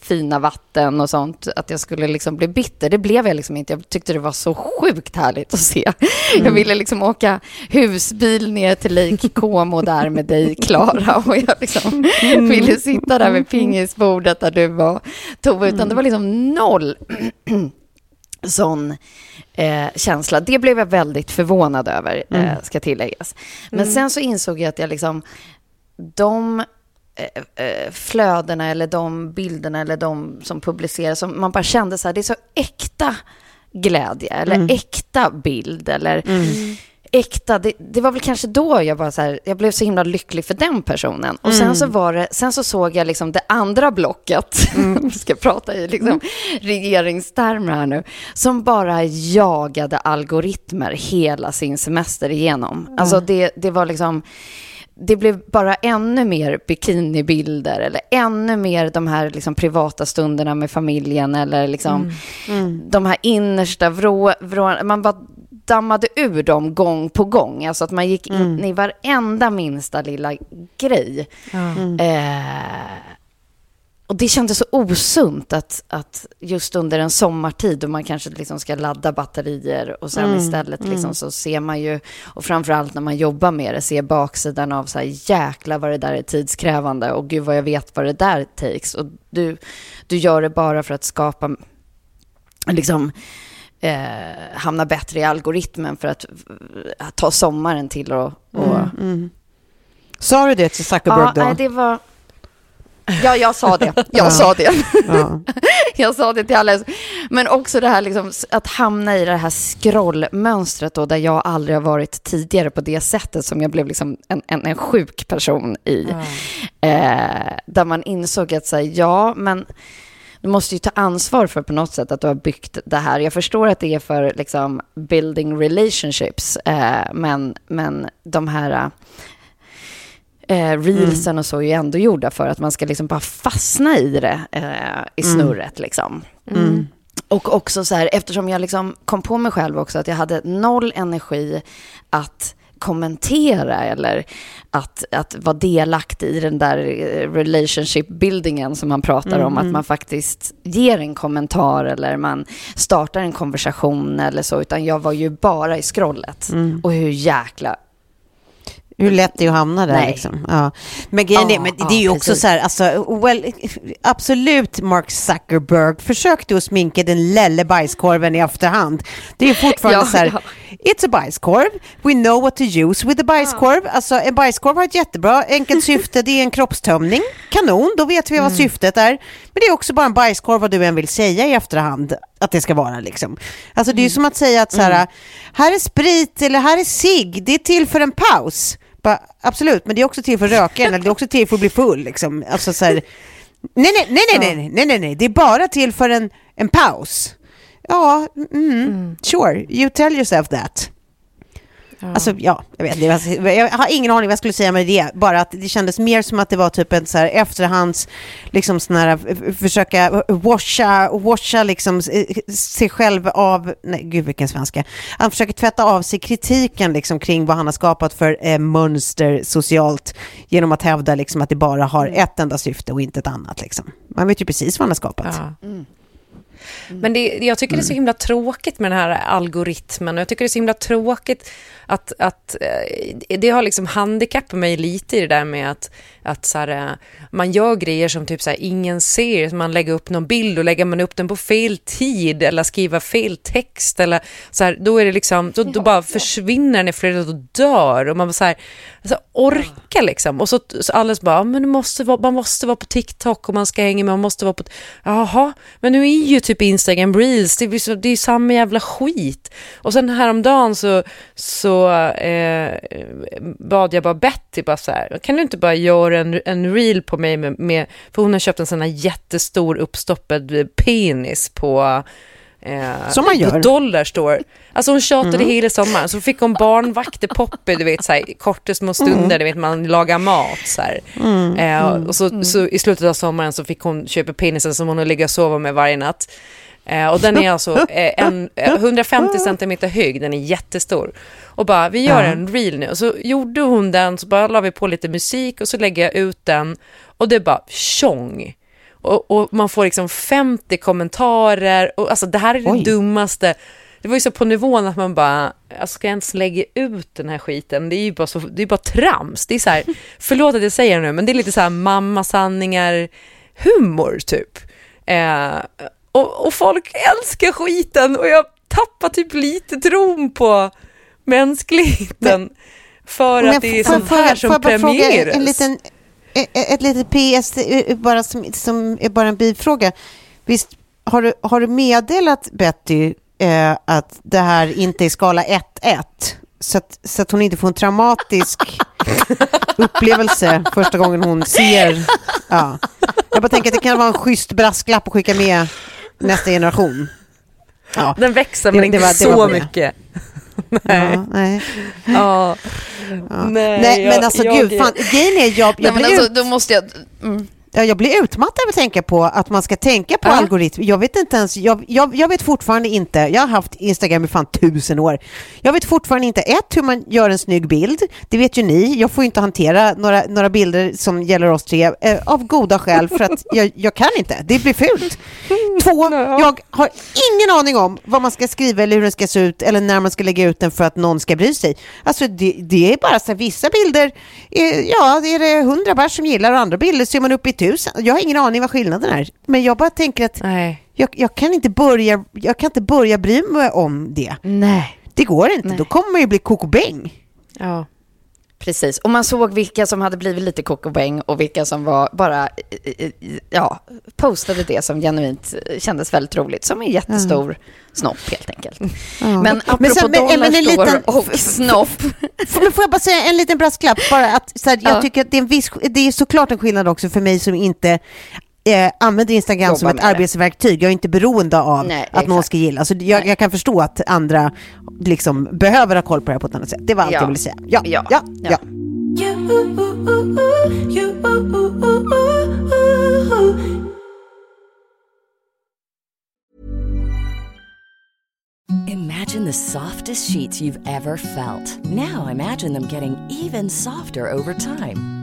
fina vatten och sånt, att jag skulle liksom bli bitter. Det blev jag liksom inte. Jag tyckte det var så sjukt härligt att se. Jag ville liksom åka husbil ner till Lake Como där med dig, Klara, och jag liksom ville sitta där vid pingisbordet där du var, Tove, utan det var liksom noll sån eh, känsla. Det blev jag väldigt förvånad över, eh, ska tilläggas. Men sen så insåg jag att jag liksom, de eh, eh, flödena eller de bilderna eller de som publiceras, som man bara kände så här, det är så äkta glädje eller äkta bild eller äkta, det, det var väl kanske då jag bara så här, jag blev så himla lycklig för den personen. Och sen så var det, sen så såg jag liksom det andra blocket, vi ska prata i liksom regeringstermer här nu, som bara jagade algoritmer hela sin semester igenom. Alltså det, det var liksom, det blev bara ännu mer bikinibilder eller ännu mer de här liksom privata stunderna med familjen eller liksom de här innersta vrå, vrå, man bara dammade ur dem gång på gång. Alltså att man gick in i varenda minsta lilla grej. Eh, och det kändes så osunt att, att just under en sommartid då man kanske liksom ska ladda batterier och sen istället liksom så ser man ju, och framförallt när man jobbar med det, ser baksidan av så här jäkla vad det där är tidskrävande och gud vad jag vet vad det där takes. Och du, du gör det bara för att skapa, liksom, eh, hamna bättre i algoritmen för att, att ta sommaren till och, och
Sa du det till Zuckerberg
Ja,
då?
nej, det var... Ja, jag sa det. Jag sa det.
Ja.
Jag sa det till alla. Men också det här liksom, att hamna i det här scrollmönstret då, där jag aldrig har varit tidigare på det sättet som jag blev liksom en, en, en sjuk person i. Eh, där man insåg att säga ja, men du måste ju ta ansvar för på något sätt att du har byggt det här. Jag förstår att det är för liksom building relationships, eh, men, men de här eh, reelsen och så är ju ändå gjorda för att man ska liksom bara fastna i det, eh, i snurret liksom. Och också så här, eftersom jag liksom kom på mig själv också att jag hade noll energi att kommentera eller att, att vara delaktig i den där eh, relationship buildingen som man pratar om, att man faktiskt ger en kommentar eller man startar en konversation eller så, utan jag var ju bara i scrollet. Och hur jäkla
Hur lätt det är att hamna där
Nej.
liksom. Ja. Men grejen
Ja,
men det
ja,
är ju också
precis.
så här, alltså, well, absolut Mark Zuckerberg, försök du att sminka den lille bajskorven i efterhand. Det är fortfarande
Ja,
så här,
ja.
it's a bajskorv, we know what to use with a bajskorv. Alltså en bajskorv har ett jättebra enkelt syfte, det är en kroppstömning. Kanon, då vet vi vad
Mm.
syftet är. Men det är också bara en bajskorv vad du än vill säga i efterhand att det ska vara liksom. Alltså det är ju som att säga att så här, här är sprit eller här är cigg, det är till för en paus. Bara, absolut, men det är också till för att röka eller det är också till för att bli full liksom. Alltså så här, nej, nej, nej, nej, nej, nej, nej, det är bara till för en, en paus. Ja, mm, sure, you tell yourself that. Alltså, ja, jag, vet, jag har ingen aning vad jag skulle säga med det. Bara att det kändes mer som att det var typ en så här efterhands, liksom sån här, försöka washa, washa liksom sig själv av, nej gud vilken svenska. Han försöker tvätta av sig kritiken liksom kring vad han har skapat för eh, mönster socialt genom att hävda liksom att det bara har mm. ett enda syfte och inte ett annat. Liksom. Man vet ju precis vad han har skapat. Ja. Mm.
Mm. Men det, jag tycker det är så mm. himla tråkigt med den här algoritmen och jag tycker det är så himla tråkigt att, att eh, det har liksom handikappat mig lite i det där med att, att så här, man gör grejer som typ så här, ingen ser, man lägger upp någon bild och lägger man upp den på fel tid eller skriver fel text eller så här, då är det liksom, då, då bara försvinner den i flödet och dör. Och man så här, alltså, orkar liksom. Och så, så alldeles bara, men måste vara, man måste vara på TikTok och man ska hänga med, man måste vara på, jaha, men nu är ju typ Instagram reels, det är, det är samma jävla skit. Och sen häromdagen så, så eh, bad jag bara Betty, bara så här, kan du inte bara göra en, en reel på mig med, med för hon har köpt en sån här jättestor uppstoppad penis på
Eh, Som man gör. På
Dollarstore. Alltså hon tjatade mm. hela sommaren. Så fick hon barnvakter Poppy, du vet, så här, korta små stunder, mm. du vet, man lagar mat. Så mm. eh, och så, mm. så i slutet av sommaren så fick hon köpa penisen som hon ligger och sover med varje natt. Eh, och den är alltså eh, en, 150 eh, centimeter hög, den är jättestor. Och bara, vi gör en reel nu. Och så gjorde hon den, så bara la vi på lite musik och så lägger jag ut den. Och det bara tjong. Och, och man får liksom 50 kommentarer. Och, alltså det här är det Oj. dummaste. Det var ju så på nivån att man bara, alltså, ska jag ens lägga ut den här skiten? Det är ju bara, så, det är bara trams. Det är så här, förlåt att jag säger det nu, men det är lite så här mammasanningar, humor typ. Eh, och, och folk älskar skiten och jag tappar typ lite tron på mänskligheten men, för att det är sånt här som premieras.
En liten, ett litet PS, eh, bara som, som är bara en bifråga. Visst, har du, har du meddelat Betty eh, att det här inte är skala 1-1? Så att, så att hon inte får en traumatisk upplevelse första gången hon ser... Ja. Jag bara tänker att det kan vara en schysst brasklapp att skicka med nästa generation.
Ja. Den växer men det, inte det var, så var mycket.
nej. Ja, nej. Ja. Ja. Nej, nej, men alltså jag, gud, fan, grejen är jag, jag
nej, blir alltså, då måste jag... Mm.
Ja, jag blir utmattad av att tänka på att man ska tänka på ja. algoritm. Jag vet inte ens, jag, jag, jag, vet fortfarande inte, jag har haft Instagram i fan tusen år. Jag vet fortfarande inte, ett, hur man gör en snygg bild. Det vet ju ni. Jag får inte hantera några, några bilder som gäller oss tre eh, av goda skäl för att jag, jag kan inte. Det blir fult. Två, jag har ingen aning om vad man ska skriva eller hur den ska se ut eller när man ska lägga ut den för att någon ska bry sig. Alltså det, det är bara så här, vissa bilder, är, ja, det är det hundra bärs som gillar och andra bilder ser man upp i tusen. Jag har ingen aning vad skillnaden är. Men jag bara tänker att Jag, jag, kan inte börja, jag kan inte börja bry mig om det.
Nej.
Det går inte. Nej. Då kommer man ju bli kokobäng.
Ja. Precis, och man såg vilka som hade blivit lite kokobäng och vilka som var bara, ja, postade det som genuint kändes väldigt roligt, som en jättestor mm. snopp helt enkelt. Mm. Men apropå men sen, men, men en liten, och snopp.
Får, får jag bara säga en liten brasklapp? Bara att, så här, jag tycker att det är, en viss, det är såklart en skillnad också för mig som inte eh, använder Instagram som ett arbetsverktyg. Jag är inte beroende av Nej, att exakt. någon ska gilla. Så jag, jag, kan förstå att andra liksom behöver ha koll på det här på ett annat sätt. Det var allt ja. jag ville säga. Ja, ja, ja. ja. ja.
Imagine the softest sheets you've ever felt. Now imagine them getting even softer over time.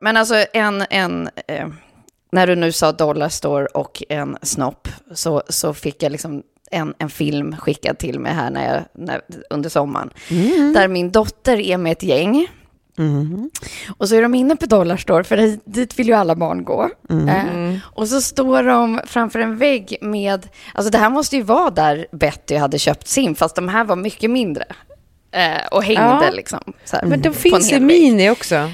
Men alltså en, en eh, när du nu sa Dollarstore och en snopp så, så fick jag liksom en, en film skickad till mig här när jag, när, under sommaren. Där min dotter är med ett gäng. Och så är de inne på Dollarstore, för dit, dit vill ju alla barn gå. Eh, och så står de framför en vägg med, alltså det här måste ju vara där Betty hade köpt sin, fast de här var mycket mindre. Eh, och hängde
Ja.
liksom. Så här,
Men de finns i mini också.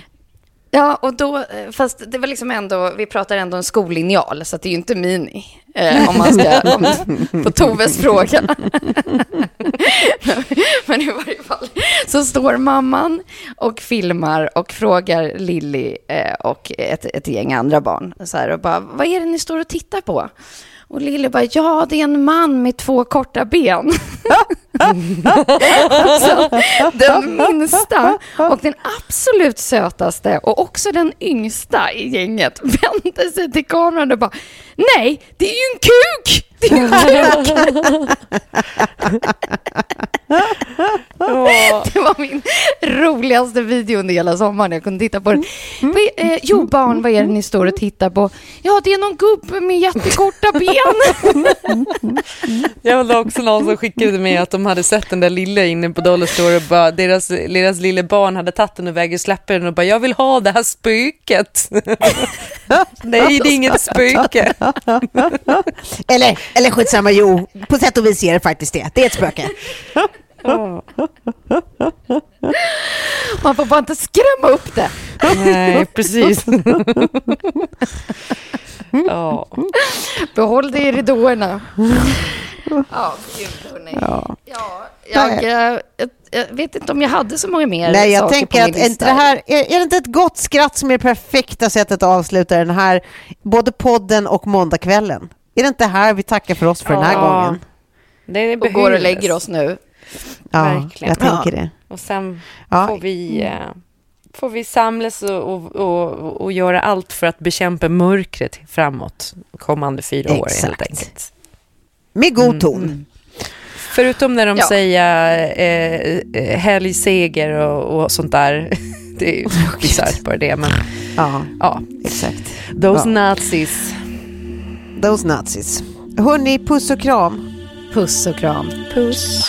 Ja, och då, eh, fast det var liksom ändå, vi pratar ändå en skollinjal, så att det är ju inte mini. Eh, om man ska, om, på Toves fråga. Men i varje fall, så står mamman och filmar och frågar Lilly eh, och ett, ett gäng andra barn, så här, och bara, vad är det ni står och tittar på? Och Lilly bara, ja, det är en man med två korta ben. alltså, den minsta och den absolut sötaste och också den yngsta i gänget vände sig till kameran och bara, nej, det är ju en kuk! Kuk! Det var min roligaste video under hela sommaren. Jag kunde titta på den. Vad är- Eh, jo, barn, vad är det ni står och tittar på? Ja, det är någon gubbe med jättekorta ben.
Jag hade också någon som skickade mig att de hade sett den där lilla inne på Dollar Store och bara, deras, deras lilla barn hade tagit den och väger släppa den och bara, jag vill ha det här spöket. Nej, det är inget spöke.
Eller, eller skitsamma, jo, på sätt och vis är det faktiskt det. Det är ett spöke.
Man får bara inte skrämma upp det.
Nej, precis. ja.
Behåll det i ridåerna. Ja, gud hörni. Ja. jag, eh, jag, jag vet inte om jag hade så många mer
Nej, jag
saker
tänker
på
att
min
är
lista.
inte det här, är, är det inte ett gott skratt som är det perfekta sättet att avsluta den här, både podden och måndagskvällen? Är det inte här vi tackar för oss för den här
Ja.
gången?
Det
och går och lägger oss nu.
Ja,
Verkligen.
jag tänker det.
Och sen
Ja.
får, vi, eh, får vi samlas och, och, och, och göra allt för att bekämpa mörkret framåt kommande fyra år helt
Exakt.
enkelt.
Med god ton.
Förutom när de
Ja.
säger eh, eh, helgseger och, och sånt där. Det är ju bisarrt bara det, men
Ja,
ja.
exakt.
Those
Ja.
nazis.
Those nazis. Hörni, puss och kram.
Puss och kram.
Puss.